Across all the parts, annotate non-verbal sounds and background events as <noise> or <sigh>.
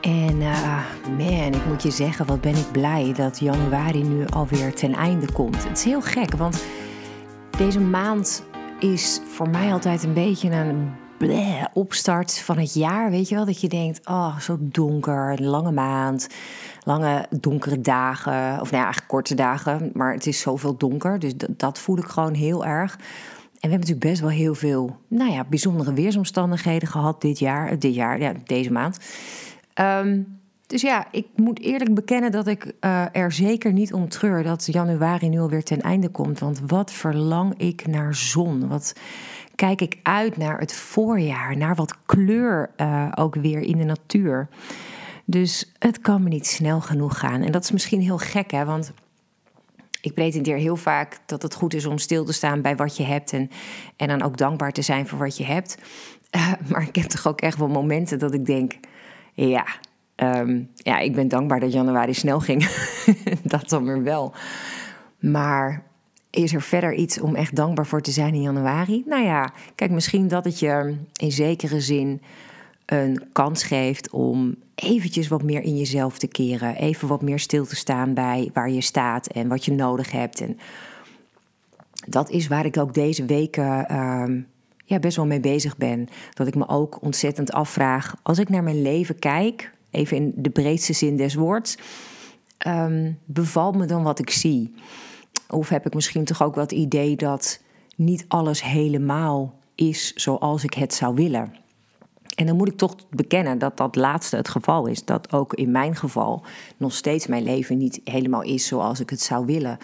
En uh, man, ik moet je zeggen, wat ben ik blij dat januari nu alweer ten einde komt. Het is heel gek, want deze maand is voor mij altijd een beetje een opstart van het jaar. Weet je wel, dat je denkt, oh, zo donker, lange maand, lange donkere dagen. Of nou ja, eigenlijk korte dagen, maar het is zoveel donker. Dus dat, dat voel ik gewoon heel erg. En we hebben natuurlijk best wel heel veel, nou ja, bijzondere weersomstandigheden gehad dit jaar. Dit jaar, ja, deze maand. Ehm, dus ja, ik moet eerlijk bekennen dat ik uh, er zeker niet om treur dat januari nu alweer ten einde komt. Want wat verlang ik naar zon? Wat kijk ik uit naar het voorjaar, naar wat kleur uh, ook weer in de natuur. Dus het kan me niet snel genoeg gaan. En dat is misschien heel gek, hè? Want ik pretendeer heel vaak dat het goed is om stil te staan bij wat je hebt en, en dan ook dankbaar te zijn voor wat je hebt. <laughs> Maar ik heb toch ook echt wel momenten dat ik denk ja, ehm, ja, ik ben dankbaar dat januari snel ging. <laughs> dat dan weer wel. Maar is er verder iets om echt dankbaar voor te zijn in januari? Nou ja, kijk, misschien dat het je in zekere zin een kans geeft om eventjes wat meer in jezelf te keren. Even wat meer stil te staan bij waar je staat en wat je nodig hebt. En dat is waar ik ook deze weken ehm, ja, best wel mee bezig ben. Dat ik me ook ontzettend afvraag, als ik naar mijn leven kijk, even in de breedste zin des woords, um, bevalt me dan wat ik zie? Of heb ik misschien toch ook wat idee dat niet alles helemaal is zoals ik het zou willen? En dan moet ik toch bekennen dat dat laatste het geval is. Dat ook in mijn geval nog steeds mijn leven niet helemaal is zoals ik het zou willen.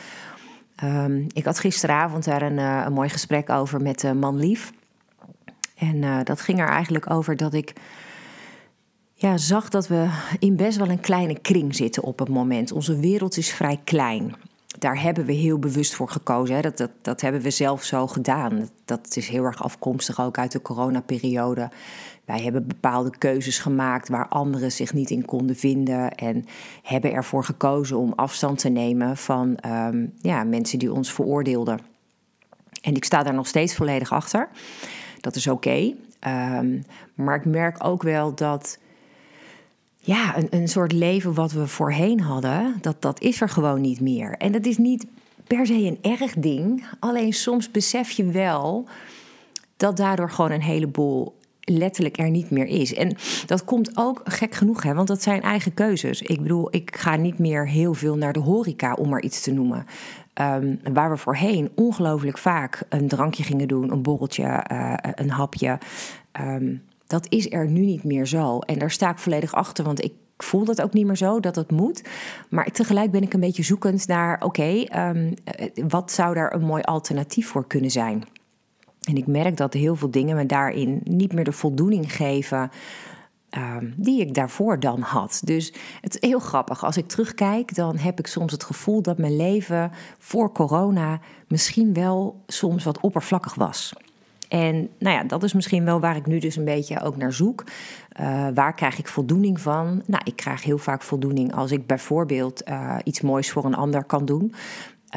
Um, ik had gisteravond daar een, een mooi gesprek over met Man Lief. En uh, dat ging er eigenlijk over dat ik ja, zag dat we in best wel een kleine kring zitten op het moment. Onze wereld is vrij klein. Daar hebben we heel bewust voor gekozen. Hè. Dat, dat, dat hebben we zelf zo gedaan. Dat is heel erg afkomstig ook uit de coronaperiode. Wij hebben bepaalde keuzes gemaakt waar anderen zich niet in konden vinden. En hebben ervoor gekozen om afstand te nemen van um, ja, mensen die ons veroordeelden. En ik sta daar nog steeds volledig achter. Dat is oké. Um, maar ik merk ook wel dat ja, een, een soort leven wat we voorheen hadden, dat, dat is er gewoon niet meer. En dat is niet per se een erg ding. Alleen soms besef je wel dat daardoor gewoon een heleboel letterlijk er niet meer is. En dat komt ook gek genoeg, hè, want dat zijn eigen keuzes. Ik bedoel, ik ga niet meer heel veel naar de horeca, om maar iets te noemen. Um, waar we voorheen ongelooflijk vaak een drankje gingen doen, een borreltje, uh, een hapje. Um, dat is er nu niet meer zo. En daar sta ik volledig achter, want ik voel dat ook niet meer zo dat het moet. Maar tegelijk ben ik een beetje zoekend naar: oké, okay, um, wat zou daar een mooi alternatief voor kunnen zijn? En ik merk dat heel veel dingen me daarin niet meer de voldoening geven. Um, die ik daarvoor dan had. Dus het is heel grappig. Als ik terugkijk, dan heb ik soms het gevoel dat mijn leven voor corona misschien wel soms wat oppervlakkig was. En nou ja, dat is misschien wel waar ik nu dus een beetje ook naar zoek. Uh, waar krijg ik voldoening van? Nou, ik krijg heel vaak voldoening als ik bijvoorbeeld uh, iets moois voor een ander kan doen.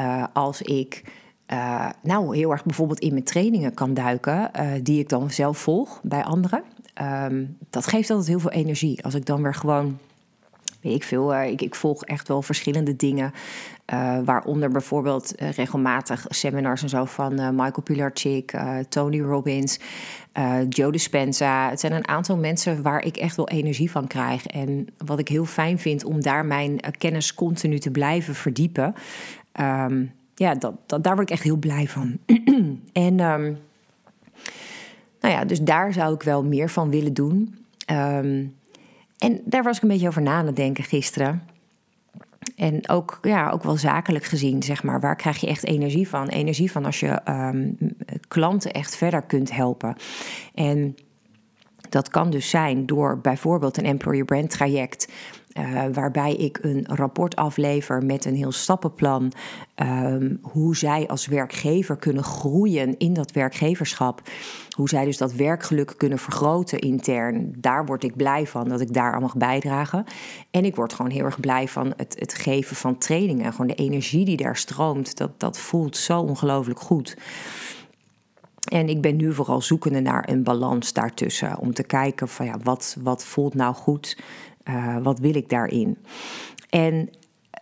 Uh, als ik nou heel erg bijvoorbeeld in mijn trainingen kan duiken, die ik dan zelf volg bij anderen. Um, dat geeft altijd heel veel energie. Als ik dan weer gewoon, weet ik veel, uh, ik, volg echt wel verschillende dingen. waaronder bijvoorbeeld regelmatig seminars en zo van Michael Pilarczyk, Tony Robbins, Joe Dispenza. Het zijn een aantal mensen waar ik echt wel energie van krijg. En wat ik heel fijn vind om daar mijn kennis continu te blijven verdiepen. Um, ja, dat, dat, daar word ik echt heel blij van. <clears throat> en um, nou ja, dus daar zou ik wel meer van willen doen. Um, en daar was ik een beetje over na aan het denken gisteren. En ook, ja, ook wel zakelijk gezien, zeg maar. Waar krijg je echt energie van? Energie van als je um, klanten echt verder kunt helpen. En Dat kan dus zijn door bijvoorbeeld een employer brand traject. Uh, waarbij ik een rapport aflever met een heel stappenplan. Um, hoe zij als werkgever kunnen groeien in dat werkgeverschap. Hoe zij dus dat werkgeluk kunnen vergroten intern. Daar word ik blij van dat ik daar aan mag bijdragen. En ik word gewoon heel erg blij van het, het geven van trainingen. Gewoon de energie die daar stroomt. Dat, dat voelt zo ongelooflijk goed. En ik ben nu vooral zoekende naar een balans daartussen. Om te kijken van ja, wat, wat voelt nou goed? Uh, wat wil ik daarin? En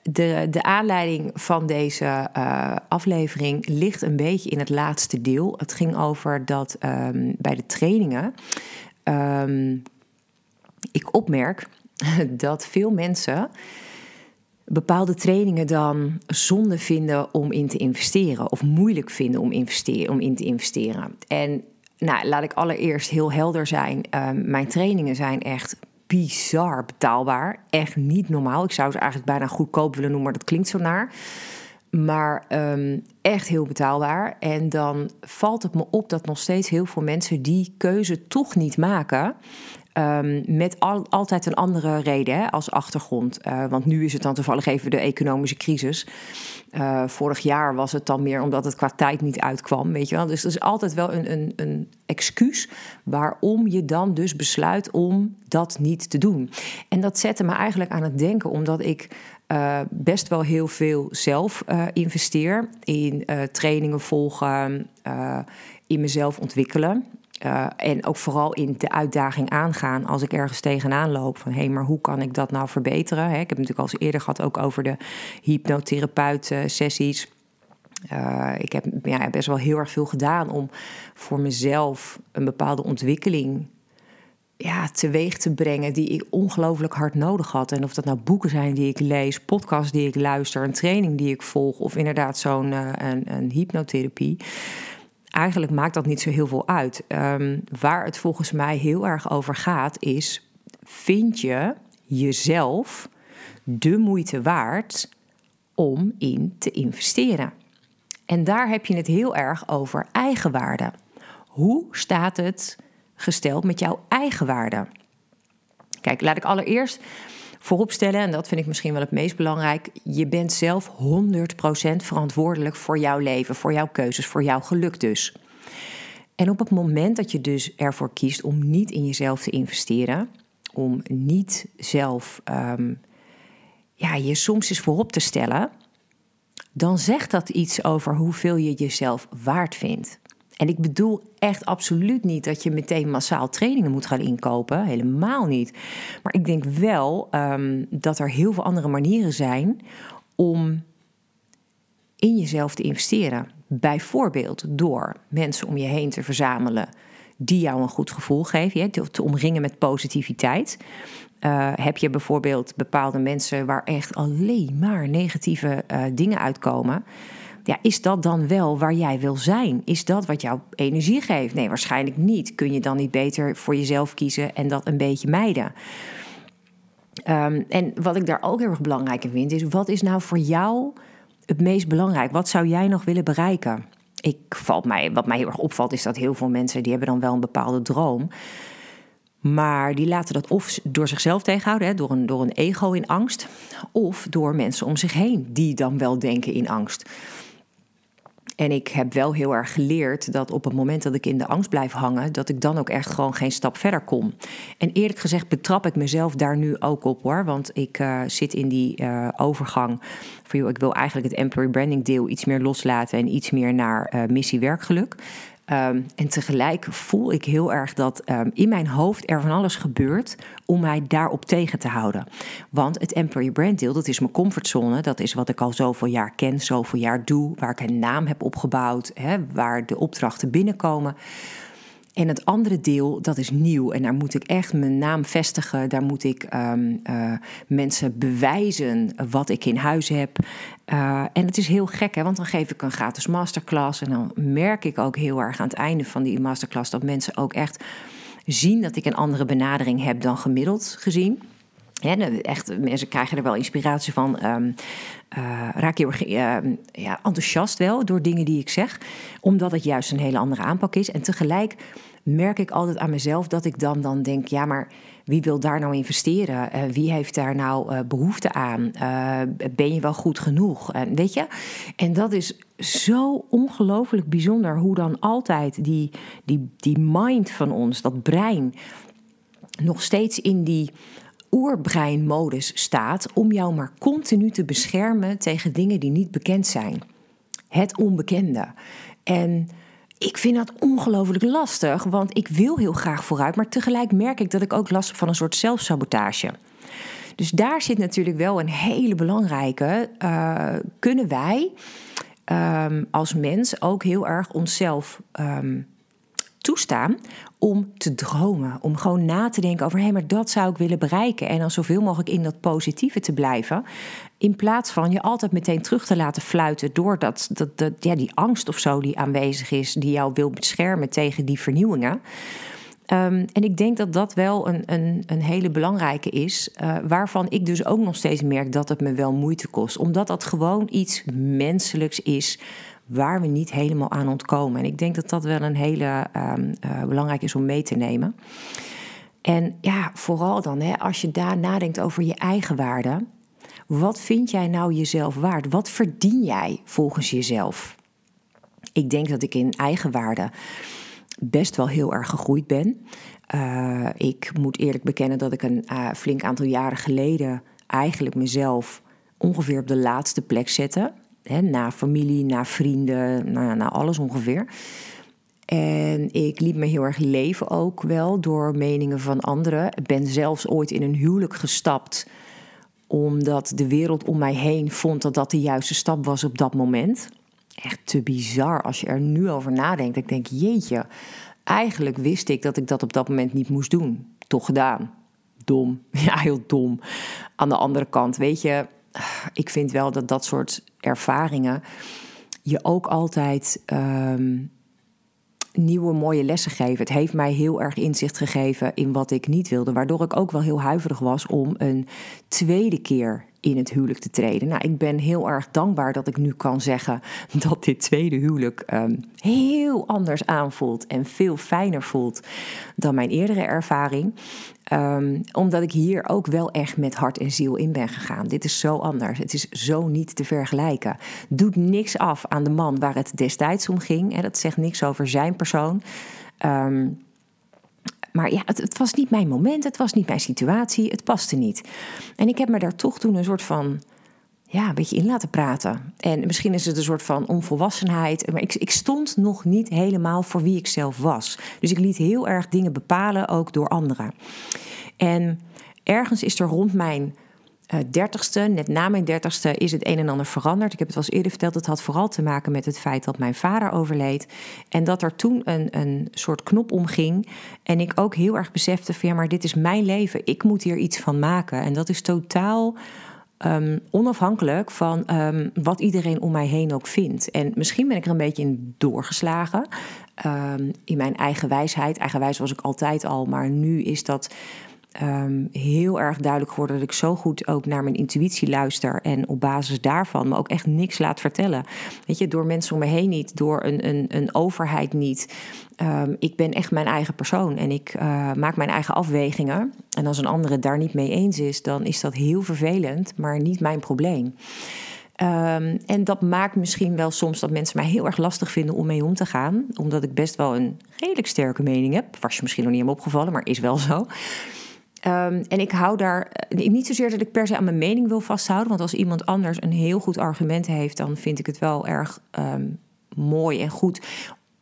de, de aanleiding van deze uh, aflevering ligt een beetje in het laatste deel. Het ging over dat um, bij de trainingen um, ik opmerk <laughs> dat veel mensen bepaalde trainingen dan zonde vinden om in te investeren. Of moeilijk vinden om, investeren, om in te investeren. En nou, laat ik allereerst heel helder zijn. Uh, mijn trainingen zijn echt bizar betaalbaar. Echt niet normaal. Ik zou ze eigenlijk bijna goedkoop willen noemen, maar dat klinkt zo naar. Maar um, echt heel betaalbaar. En dan valt het me op dat nog steeds heel veel mensen die keuze toch niet maken. Um, met al, altijd een andere reden hè, als achtergrond. Uh, want nu is het dan toevallig even de economische crisis. Uh, vorig jaar was het dan meer omdat het qua tijd niet uitkwam. Weet je wel? Dus er is altijd wel een, een, een excuus waarom je dan dus besluit om dat niet te doen. En dat zette me eigenlijk aan het denken, omdat ik uh, best wel heel veel zelf investeer in trainingen volgen, in mezelf ontwikkelen. Uh, en ook vooral in de uitdaging aangaan als ik ergens tegenaan loop. Van hé, hey, maar hoe kan ik dat nou verbeteren? Ik heb het natuurlijk al eens eerder gehad ook over de hypnotherapeut-sessies. Uh, ik heb ja, best wel heel erg veel gedaan om voor mezelf een bepaalde ontwikkeling ja, teweeg te brengen die ik ongelooflijk hard nodig had. En of dat nou boeken zijn die ik lees, podcasts die ik luister, een training die ik volg, of inderdaad zo'n uh, een hypnotherapie eigenlijk maakt dat niet zo heel veel uit. Um, waar het volgens mij heel erg over gaat, is: vind je jezelf de moeite waard om in te investeren? En daar heb je het heel erg over eigenwaarde. Hoe staat het gesteld met jouw eigenwaarde? Kijk, laat ik allereerst vooropstellen, en dat vind ik misschien wel het meest belangrijk, je bent zelf 100% verantwoordelijk voor jouw leven, voor jouw keuzes, voor jouw geluk dus. En op het moment dat je dus ervoor kiest om niet in jezelf te investeren, om niet zelf um, ja, je soms eens voorop te stellen, dan zegt dat iets over hoeveel je jezelf waard vindt. En ik bedoel echt absoluut niet dat je meteen massaal trainingen moet gaan inkopen. Helemaal niet. Maar ik denk wel um, dat er heel veel andere manieren zijn om in jezelf te investeren. Bijvoorbeeld door mensen om je heen te verzamelen die jou een goed gevoel geven, te, te omringen met positiviteit. Uh, heb je bijvoorbeeld bepaalde mensen waar echt alleen maar negatieve uh, dingen uitkomen ja, is dat dan wel waar jij wil zijn? Is dat wat jou energie geeft? Nee, waarschijnlijk niet. Kun je dan niet beter voor jezelf kiezen en dat een beetje mijden? Um, en wat ik daar ook heel erg belangrijk in vind, is wat is nou voor jou het meest belangrijk? Wat zou jij nog willen bereiken? Ik valt mij, wat mij heel erg opvalt, is dat heel veel mensen die hebben dan wel een bepaalde droom. Maar die laten dat of door zichzelf tegenhouden, hè, door, een, door een ego in angst, of door mensen om zich heen die dan wel denken in angst. En ik heb wel heel erg geleerd dat op het moment dat ik in de angst blijf hangen, dat ik dan ook echt gewoon geen stap verder kom. En eerlijk gezegd betrap ik mezelf daar nu ook op hoor. Want ik uh, zit in die uh, overgang van joh, ik wil eigenlijk het employee branding deel iets meer loslaten en iets meer naar uh, missie werkgeluk. Um, en tegelijk voel ik heel erg dat um, in mijn hoofd er van alles gebeurt om mij daarop tegen te houden. Want het employee brand deel, dat is mijn comfortzone. Dat is wat ik al zoveel jaar ken, zoveel jaar doe. Waar ik een naam heb opgebouwd, hè, waar de opdrachten binnenkomen. En het andere deel, dat is nieuw. En daar moet ik echt mijn naam vestigen. Daar moet ik um, uh, mensen bewijzen wat ik in huis heb. Uh, en het is heel gek, hè, want dan geef ik een gratis masterclass. En dan merk ik ook heel erg aan het einde van die masterclass dat mensen ook echt zien dat ik een andere benadering heb dan gemiddeld gezien. Echt, mensen krijgen er wel inspiratie van. Um, uh, raak je uh, ja, enthousiast wel door dingen die ik zeg, omdat het juist een hele andere aanpak is. En tegelijk merk ik altijd aan mezelf dat ik dan, dan denk: ja, maar wie wil daar nou investeren? Uh, wie heeft daar nou uh, behoefte aan? Ben je wel goed genoeg? weet je? En dat is zo ongelooflijk bijzonder hoe dan altijd die, die, die mind van ons, dat brein, nog steeds in die oerbreinmodus staat om jou maar continu te beschermen tegen dingen die niet bekend zijn. Het onbekende. En ik vind dat ongelooflijk lastig, want ik wil heel graag vooruit, maar tegelijk merk ik dat ik ook last heb van een soort zelfsabotage. Dus daar zit natuurlijk wel een hele belangrijke. Uh, kunnen wij um, als mens ook heel erg onszelf um, toestaan om te dromen. Om gewoon na te denken over hé, hey, maar dat zou ik willen bereiken. En dan zoveel mogelijk in dat positieve te blijven. In plaats van je altijd meteen terug te laten fluiten door dat, dat, dat, ja, die angst of zo die aanwezig is, die jou wil beschermen tegen die vernieuwingen. Um, en ik denk dat dat wel een, een, een hele belangrijke is, uh, waarvan ik dus ook nog steeds merk dat het me wel moeite kost. Omdat dat gewoon iets menselijks is waar we niet helemaal aan ontkomen. En ik denk dat dat wel een hele um, belangrijk is om mee te nemen. En ja, vooral dan, hè, als je daar nadenkt over je eigen waarde. Wat vind jij nou jezelf waard? Wat verdien jij volgens jezelf? Ik denk dat ik in eigenwaarde best wel heel erg gegroeid ben. Uh, ik moet eerlijk bekennen dat ik een uh, flink aantal jaren geleden eigenlijk mezelf ongeveer op de laatste plek zette. Hè, na familie, na vrienden, nou, na alles ongeveer. En ik liet me heel erg leven ook wel door meningen van anderen. Ik ben zelfs ooit in een huwelijk gestapt omdat de wereld om mij heen vond dat dat de juiste stap was op dat moment. Echt te bizar als je er nu over nadenkt. Ik denk, jeetje, eigenlijk wist ik dat ik dat op dat moment niet moest doen. Toch gedaan. Dom. <laughs> Ja, heel dom. Aan de andere kant, weet je, ik vind wel dat dat soort ervaringen je ook altijd um, nieuwe mooie lessen geven. Het heeft mij heel erg inzicht gegeven in wat ik niet wilde, waardoor ik ook wel heel huiverig was om een tweede keer in het huwelijk te treden. Nou, ik ben heel erg dankbaar dat ik nu kan zeggen <laughs> dat dit tweede huwelijk um, heel anders aanvoelt en veel fijner voelt dan mijn eerdere ervaring. Um, omdat ik hier ook wel echt met hart en ziel in ben gegaan. Dit is zo anders. Het is zo niet te vergelijken. Doet niks af aan de man waar het destijds om ging. Hè. Dat zegt niks over zijn persoon. Um, maar ja, het, het, was niet mijn moment, het was niet mijn situatie, het paste niet. En ik heb me daar toch toen een soort van, ja, een beetje in laten praten. En misschien is het een soort van onvolwassenheid, maar ik, ik stond nog niet helemaal voor wie ik zelf was. Dus ik liet heel erg dingen bepalen, ook door anderen. En ergens is er rond mijn uh, dertigste, net na mijn dertigste, is het een en ander veranderd. Ik heb het eens eerder verteld. Het had vooral te maken met het feit dat mijn vader overleed. En dat er toen een, een soort knop omging. En ik ook heel erg besefte van ja, maar dit is mijn leven. Ik moet hier iets van maken. En dat is totaal um, onafhankelijk van um, wat iedereen om mij heen ook vindt. En misschien ben ik er een beetje in doorgeslagen. Um, in mijn eigen wijsheid. Eigenwijs was ik altijd al, maar nu is dat um, heel erg duidelijk geworden dat ik zo goed ook naar mijn intuïtie luister en op basis daarvan me ook echt niks laat vertellen. Weet je, door mensen om me heen niet, door een, een, een overheid niet. Um, ik ben echt mijn eigen persoon en ik uh, maak mijn eigen afwegingen. En als een andere daar niet mee eens is, dan is dat heel vervelend, maar niet mijn probleem. Um, en dat maakt misschien wel soms dat mensen mij heel erg lastig vinden om mee om te gaan. Omdat ik best wel een redelijk sterke mening heb. Was je misschien nog niet helemaal opgevallen, maar is wel zo. Um, en ik hou daar eh, niet zozeer dat ik per se aan mijn mening wil vasthouden. Want als iemand anders een heel goed argument heeft, dan vind ik het wel erg um, mooi en goed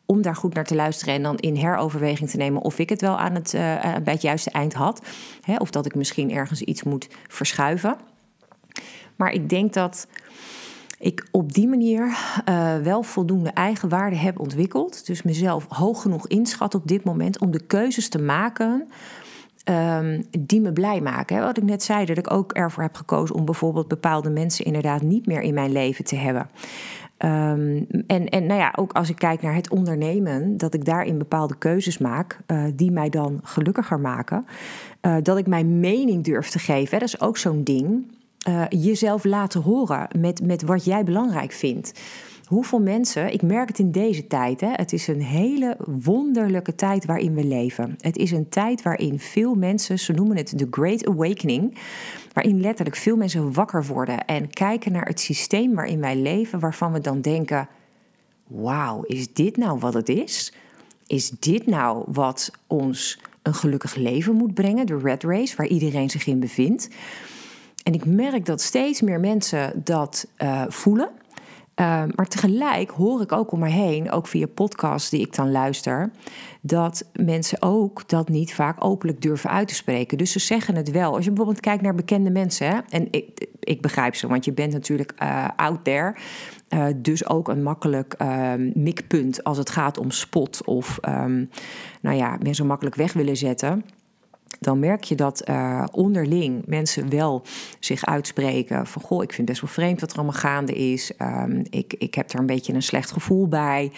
om daar goed naar te luisteren en dan in heroverweging te nemen of ik het wel aan het, uh, bij het juiste eind had. Hè, of dat ik misschien ergens iets moet verschuiven. Maar ik denk dat ik op die manier wel voldoende eigenwaarde heb ontwikkeld. Dus mezelf hoog genoeg inschat op dit moment om de keuzes te maken um, die me blij maken. Wat ik net zei, dat ik ook ervoor heb gekozen om bijvoorbeeld bepaalde mensen inderdaad niet meer in mijn leven te hebben. Ehm, en, en nou ja, ook als ik kijk naar het ondernemen, dat ik daarin bepaalde keuzes maak uh, die mij dan gelukkiger maken. Uh, dat ik mijn mening durf te geven, hè, dat is ook zo'n ding. Uh, jezelf laten horen met, met wat jij belangrijk vindt. Hoeveel mensen, ik merk het in deze tijd, hè, het is een hele wonderlijke tijd waarin we leven. Het is een tijd waarin veel mensen, ze noemen het de Great Awakening, waarin letterlijk veel mensen wakker worden en kijken naar het systeem waarin wij leven, waarvan we dan denken: wauw, is dit nou wat het is? Is dit nou wat ons een gelukkig leven moet brengen, de red race, waar iedereen zich in bevindt? En ik merk dat steeds meer mensen dat uh, voelen. Uh, maar tegelijk hoor ik ook om me heen, ook via podcasts die ik dan luister, dat mensen ook dat niet vaak openlijk durven uit te spreken. Dus ze zeggen het wel. Als je bijvoorbeeld kijkt naar bekende mensen, hè, en ik, ik begrijp ze, want je bent natuurlijk uh, out there. Uh, dus ook een makkelijk mikpunt als het gaat om spot of um, nou ja, mensen makkelijk weg willen zetten dan merk je dat uh, onderling mensen wel zich uitspreken van goh, ik vind best wel vreemd wat er allemaal gaande is. Um, ik, ik heb er een beetje een slecht gevoel bij.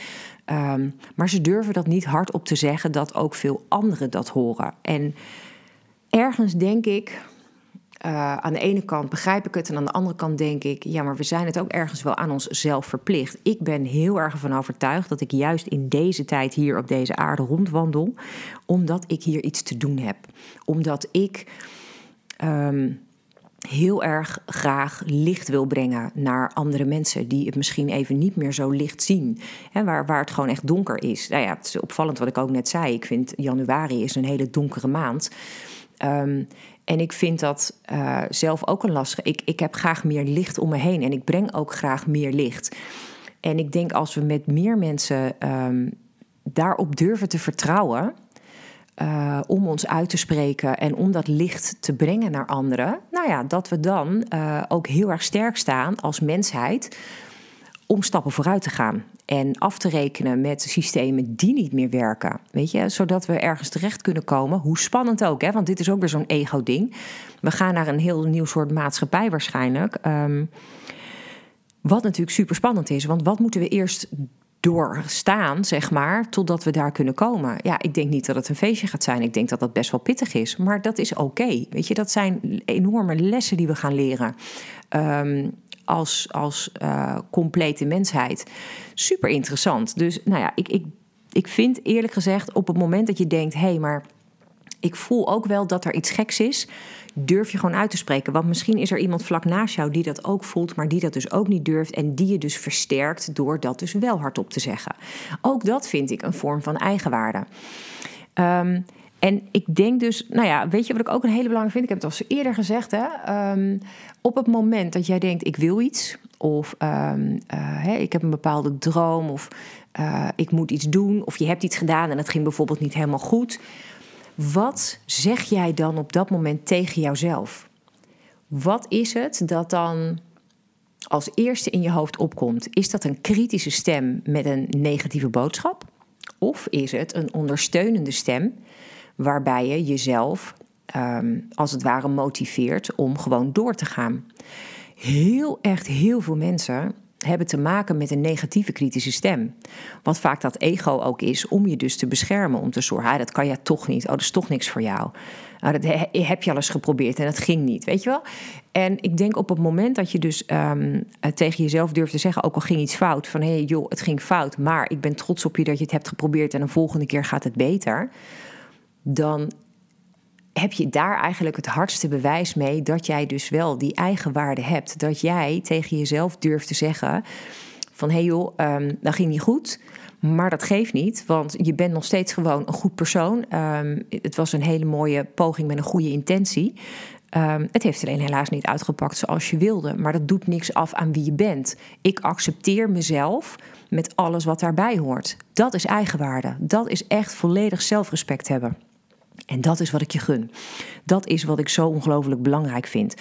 Um, maar ze durven dat niet hardop te zeggen dat ook veel anderen dat horen. En ergens denk ik, uh, aan de ene kant begrijp ik het en aan de andere kant denk ik, ja, maar we zijn het ook ergens wel aan onszelf verplicht. Ik ben heel erg van overtuigd dat ik juist in deze tijd hier op deze aarde rondwandel, omdat ik hier iets te doen heb. Omdat ik um, heel erg graag licht wil brengen naar andere mensen die het misschien even niet meer zo licht zien. Hè, waar, waar het gewoon echt donker is. Nou ja, het is opvallend wat ik ook net zei. Ik vind januari is een hele donkere maand. Um, en ik vind dat uh, zelf ook een lastige. Ik, ik heb graag meer licht om me heen en ik breng ook graag meer licht. En ik denk als we met meer mensen um, daarop durven te vertrouwen. Uh, om ons uit te spreken en om dat licht te brengen naar anderen. Nou ja, dat we dan uh, ook heel erg sterk staan als mensheid om stappen vooruit te gaan. En af te rekenen met systemen die niet meer werken. Weet je, zodat we ergens terecht kunnen komen. Hoe spannend ook, hè? want dit is ook weer zo'n ego-ding. We gaan naar een heel nieuw soort maatschappij waarschijnlijk. Um, wat natuurlijk super spannend is. Want wat moeten we eerst doorstaan, zeg maar, totdat we daar kunnen komen. Ja, ik denk niet dat het een feestje gaat zijn. Ik denk dat dat best wel pittig is. Maar dat is oké. Weet je, dat zijn enorme lessen die we gaan leren. Um, als, als uh, complete mensheid. Super interessant. Dus nou ja, ik, ik, ik vind eerlijk gezegd op het moment dat je denkt: hé, hey, maar ik voel ook wel dat er iets geks is. Durf je gewoon uit te spreken. Want misschien is er iemand vlak naast jou die dat ook voelt, maar die dat dus ook niet durft. En die je dus versterkt door dat dus wel hardop te zeggen. Ook dat vind ik een vorm van eigenwaarde. Um, en ik denk dus, nou ja, weet je wat ik ook een hele belangrijke vind? Ik heb het al eerder gezegd, hè. Um, op het moment dat jij denkt, ik wil iets, of uh, hey, ik heb een bepaalde droom, of uh, ik moet iets doen, of je hebt iets gedaan en het ging bijvoorbeeld niet helemaal goed. Wat zeg jij dan op dat moment tegen jouzelf? Wat is het dat dan als eerste in je hoofd opkomt? Is dat een kritische stem met een negatieve boodschap? Of is het een ondersteunende stem waarbij je jezelf um, als het ware motiveert om gewoon door te gaan. Heel echt heel veel mensen hebben te maken met een negatieve kritische stem. Wat vaak dat ego ook is om je dus te beschermen, om te zorgen, ah, dat kan je toch niet, oh, dat is toch niks voor jou. Nou, dat heb je al eens geprobeerd en dat ging niet, weet je wel? En ik denk op het moment dat je dus um, tegen jezelf durft te zeggen, ook al ging iets fout, van hé joh, het ging fout, maar ik ben trots op je dat je het hebt geprobeerd en een volgende keer gaat het beter dan heb je daar eigenlijk het hardste bewijs mee dat jij dus wel die eigen waarde hebt. Dat jij tegen jezelf durft te zeggen van hé hey joh, um, dat ging niet goed. Maar dat geeft niet, want je bent nog steeds gewoon een goed persoon. Um, het was een hele mooie poging met een goede intentie. Um, het heeft alleen helaas niet uitgepakt zoals je wilde. Maar dat doet niks af aan wie je bent. Ik accepteer mezelf met alles wat daarbij hoort. Dat is eigenwaarde. Dat is echt volledig zelfrespect hebben. En dat is wat ik je gun. Dat is wat ik zo ongelooflijk belangrijk vind.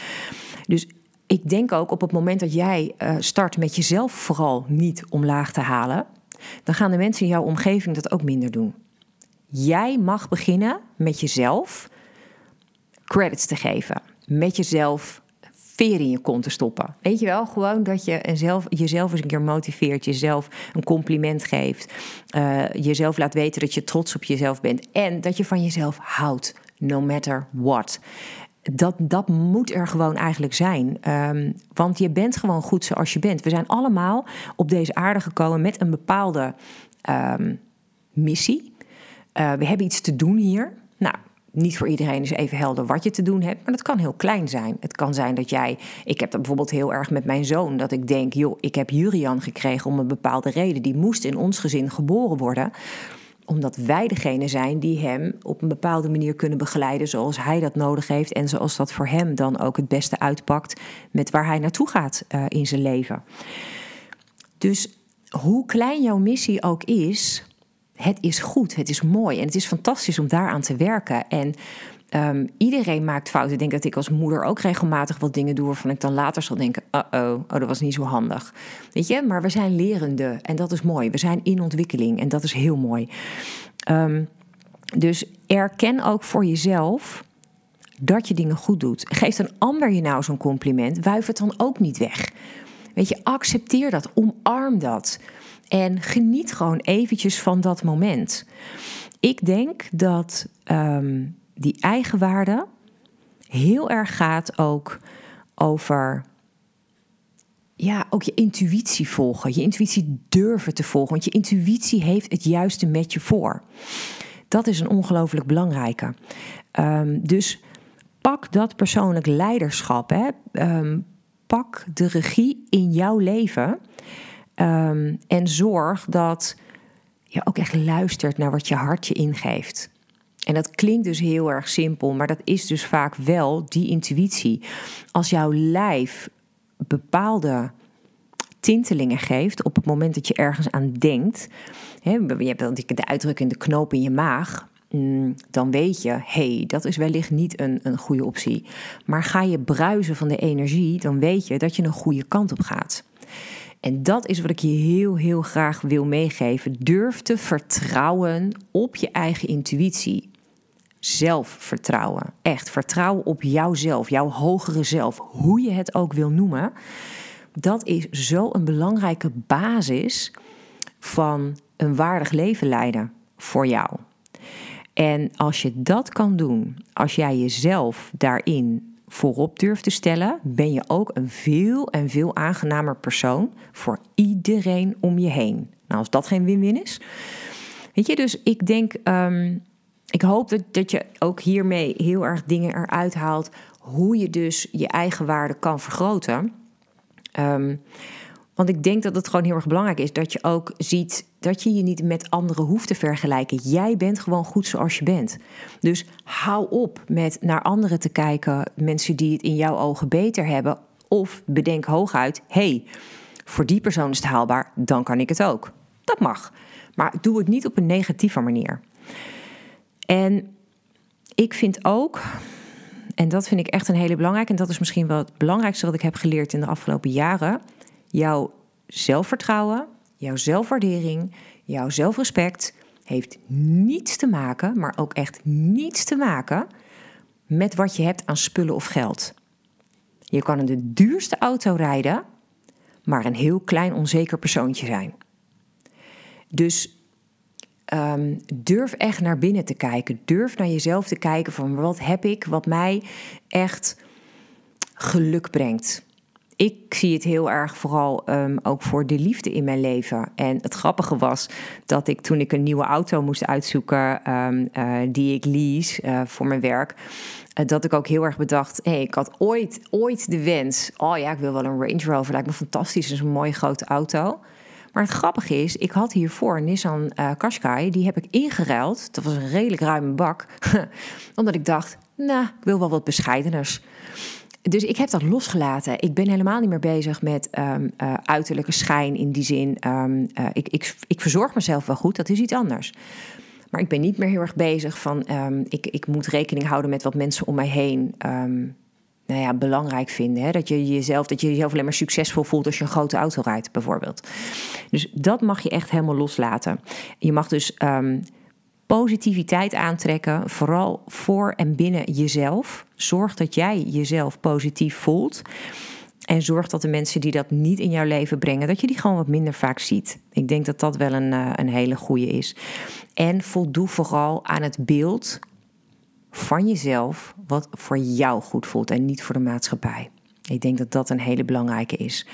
Dus ik denk ook op het moment dat jij uh, start met jezelf vooral niet omlaag te halen, dan gaan de mensen in jouw omgeving dat ook minder doen. Jij mag beginnen met jezelf credits te geven. Met jezelf veer in je kont te stoppen. Weet je wel, gewoon dat je zelf, jezelf eens een keer motiveert, jezelf een compliment geeft, uh, jezelf laat weten dat je trots op jezelf bent en dat je van jezelf houdt, no matter what. Dat, dat moet er gewoon eigenlijk zijn. Um, want je bent gewoon goed zoals je bent. We zijn allemaal op deze aarde gekomen met een bepaalde um, missie. Uh, we hebben iets te doen hier. Nou, niet voor iedereen is even helder wat je te doen hebt, maar dat kan heel klein zijn. Het kan zijn dat jij, ik heb dat bijvoorbeeld heel erg met mijn zoon, dat ik denk, joh, ik heb Jurian gekregen om een bepaalde reden. Die moest in ons gezin geboren worden omdat wij degene zijn die hem op een bepaalde manier kunnen begeleiden zoals hij dat nodig heeft en zoals dat voor hem dan ook het beste uitpakt met waar hij naartoe gaat uh, in zijn leven. Dus hoe klein jouw missie ook is, het is goed, het is mooi en het is fantastisch om daaraan te werken. En um, iedereen maakt fouten. Ik denk dat ik als moeder ook regelmatig wat dingen doe waarvan ik dan later zal denken: oh, oh, dat was niet zo handig. Weet je, maar we zijn lerende en dat is mooi. We zijn in ontwikkeling en dat is heel mooi. Um, dus erken ook voor jezelf dat je dingen goed doet. Geeft een ander je nou zo'n compliment, wuif het dan ook niet weg. Weet je, accepteer dat, omarm dat. En geniet gewoon eventjes van dat moment. Ik denk dat um, die eigenwaarde heel erg gaat ook over ja, ook je intuïtie volgen. Je intuïtie durven te volgen. Want je intuïtie heeft het juiste met je voor. Dat is een ongelooflijk belangrijke. Um, dus pak dat persoonlijk leiderschap. Hè. Um, pak de regie in jouw leven. Um, en zorg dat je ook echt luistert naar wat je hart je ingeeft. En dat klinkt dus heel erg simpel, maar dat is dus vaak wel die intuïtie. Als jouw lijf bepaalde tintelingen geeft op het moment dat je ergens aan denkt, hè, je hebt dan de uitdrukkende knoop in je maag, mm, dan weet je, hey, dat is wellicht niet een, een goede optie. Maar ga je bruisen van de energie, dan weet je dat je een goede kant op gaat. En dat is wat ik je heel, heel graag wil meegeven. Durf te vertrouwen op je eigen intuïtie. Zelfvertrouwen. Echt vertrouwen op jouzelf, jouw hogere zelf, hoe je het ook wil noemen. Dat is zo een belangrijke basis van een waardig leven leiden voor jou. En als je dat kan doen, als jij jezelf daarin voorop durft te stellen, ben je ook een veel en veel aangenamer persoon voor iedereen om je heen. Nou, als dat geen win-win is. Weet je, dus ik denk, um, ik hoop dat, dat je ook hiermee heel erg dingen eruit haalt. Hoe je dus je eigen waarde kan vergroten. Um, want ik denk dat het gewoon heel erg belangrijk is dat je ook ziet dat je je niet met anderen hoeft te vergelijken. Jij bent gewoon goed zoals je bent. Dus hou op met naar anderen te kijken, mensen die het in jouw ogen beter hebben. Of bedenk hooguit: hey, voor die persoon is het haalbaar, dan kan ik het ook. Dat mag. Maar doe het niet op een negatieve manier. En ik vind ook, en dat vind ik echt een hele belangrijke, en dat is misschien wel het belangrijkste wat ik heb geleerd in de afgelopen jaren Jouw zelfvertrouwen, jouw zelfwaardering, jouw zelfrespect heeft niets te maken, maar ook echt niets te maken met wat je hebt aan spullen of geld. Je kan in de duurste auto rijden, maar een heel klein onzeker persoontje zijn. Dus um, durf echt naar binnen te kijken. Durf naar jezelf te kijken van wat heb ik wat mij echt geluk brengt ik zie het heel erg vooral um, ook voor de liefde in mijn leven. En het grappige was dat ik toen ik een nieuwe auto moest uitzoeken um, uh, die ik lease uh, voor mijn werk, uh, dat ik ook heel erg bedacht: hey, ik had ooit, ooit de wens. Oh ja, ik wil wel een Range Rover. Lijkt me fantastisch. is een mooie grote auto. Maar het grappige is, ik had hiervoor een Nissan Qashqai. Die heb ik ingeruild. Dat was een redelijk ruime bak. <laughs> Omdat ik dacht, nou, ik wil wel wat bescheideners dus ik heb dat losgelaten. Ik ben helemaal niet meer bezig met um, uh, uiterlijke schijn in die zin. Um, uh, ik, ik, ik verzorg mezelf wel goed, dat is iets anders. Maar ik ben niet meer heel erg bezig van. Um, ik, ik moet rekening houden met wat mensen om mij heen. nou ja, belangrijk vinden. Hè? Dat je jezelf, dat je jezelf alleen maar succesvol voelt als je een grote auto rijdt, bijvoorbeeld. Dus dat mag je echt helemaal loslaten. Je mag dus positiviteit aantrekken, vooral voor en binnen jezelf. Zorg dat jij jezelf positief voelt. En zorg dat de mensen die dat niet in jouw leven brengen, dat je die gewoon wat minder vaak ziet. Ik denk dat dat wel een, eh, een hele goede is. En voldoe vooral aan het beeld van jezelf, wat voor jou goed voelt en niet voor de maatschappij. Ik denk dat dat een hele belangrijke is.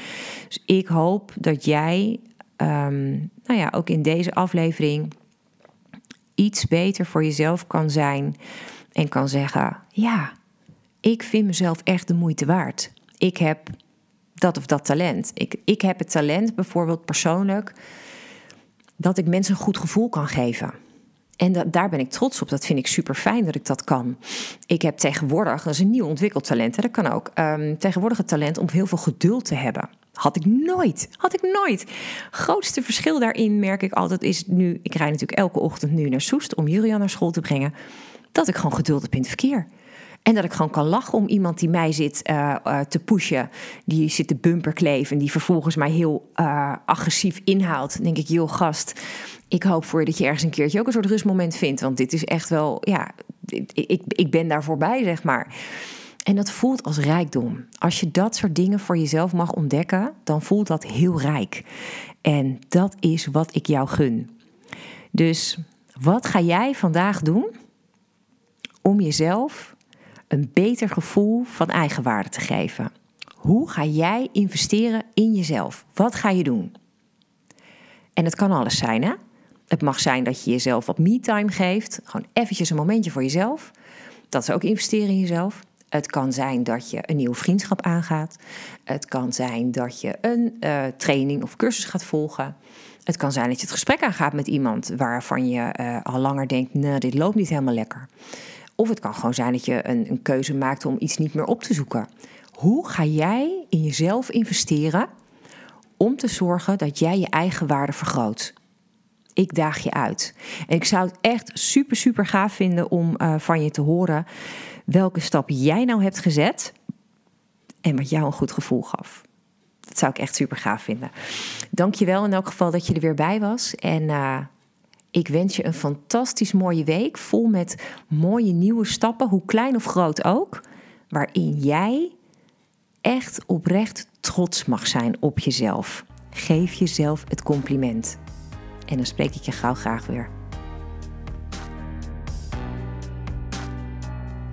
Dus ik hoop dat jij, um, nou ja, ook in deze aflevering iets beter voor jezelf kan zijn en kan zeggen: ja, ik vind mezelf echt de moeite waard. Ik heb dat of dat talent. Ik, ik heb het talent bijvoorbeeld persoonlijk dat ik mensen een goed gevoel kan geven. En daar ben ik trots op. Dat vind ik super fijn dat ik dat kan. Ik heb tegenwoordig, dat is een nieuw ontwikkeld talent, hè, dat kan ook. Um, tegenwoordig het talent om heel veel geduld te hebben. Had ik nooit. Had ik nooit. Grootste verschil daarin merk ik altijd is nu. Ik rijd natuurlijk elke ochtend nu naar Soest om Julian naar school te brengen. Dat ik gewoon geduld heb in het verkeer. En dat ik gewoon kan lachen om iemand die mij zit uh, uh, te pushen. Die zit te bumperkleven. En die vervolgens mij heel uh, agressief inhaalt. Dan denk ik, joh gast, ik hoop voor je dat je ergens een keertje ook een soort rustmoment vindt. Want dit is echt wel, ja, ik, ik ben daar voorbij, zeg maar. En dat voelt als rijkdom. Als je dat soort dingen voor jezelf mag ontdekken, dan voelt dat heel rijk. En dat is wat ik jou gun. Dus wat ga jij vandaag doen om jezelf een beter gevoel van eigenwaarde te geven? Hoe ga jij investeren in jezelf? Wat ga je doen? En het kan alles zijn, hè? Het mag zijn dat je jezelf wat me-time geeft. Gewoon eventjes een momentje voor jezelf. Dat is ook investeren in jezelf. Het kan zijn dat je een nieuwe vriendschap aangaat. Het kan zijn dat je een uh, training of cursus gaat volgen. Het kan zijn dat je het gesprek aangaat met iemand waarvan je uh, al langer denkt: nee, dit loopt niet helemaal lekker. Of het kan gewoon zijn dat je een, een keuze maakt om iets niet meer op te zoeken. Hoe ga jij in jezelf investeren om te zorgen dat jij je eigen waarde vergroot? Ik daag je uit. En ik zou het echt super, super gaaf vinden om uh, van je te horen welke stap jij nou hebt gezet en wat jou een goed gevoel gaf. Dat zou ik echt super gaaf vinden. Dank je wel in elk geval dat je er weer bij was. En uh, ik wens je een fantastisch mooie week vol met mooie nieuwe stappen, hoe klein of groot ook, waarin jij echt oprecht trots mag zijn op jezelf. Geef jezelf het compliment. En dan spreek ik je gauw graag weer.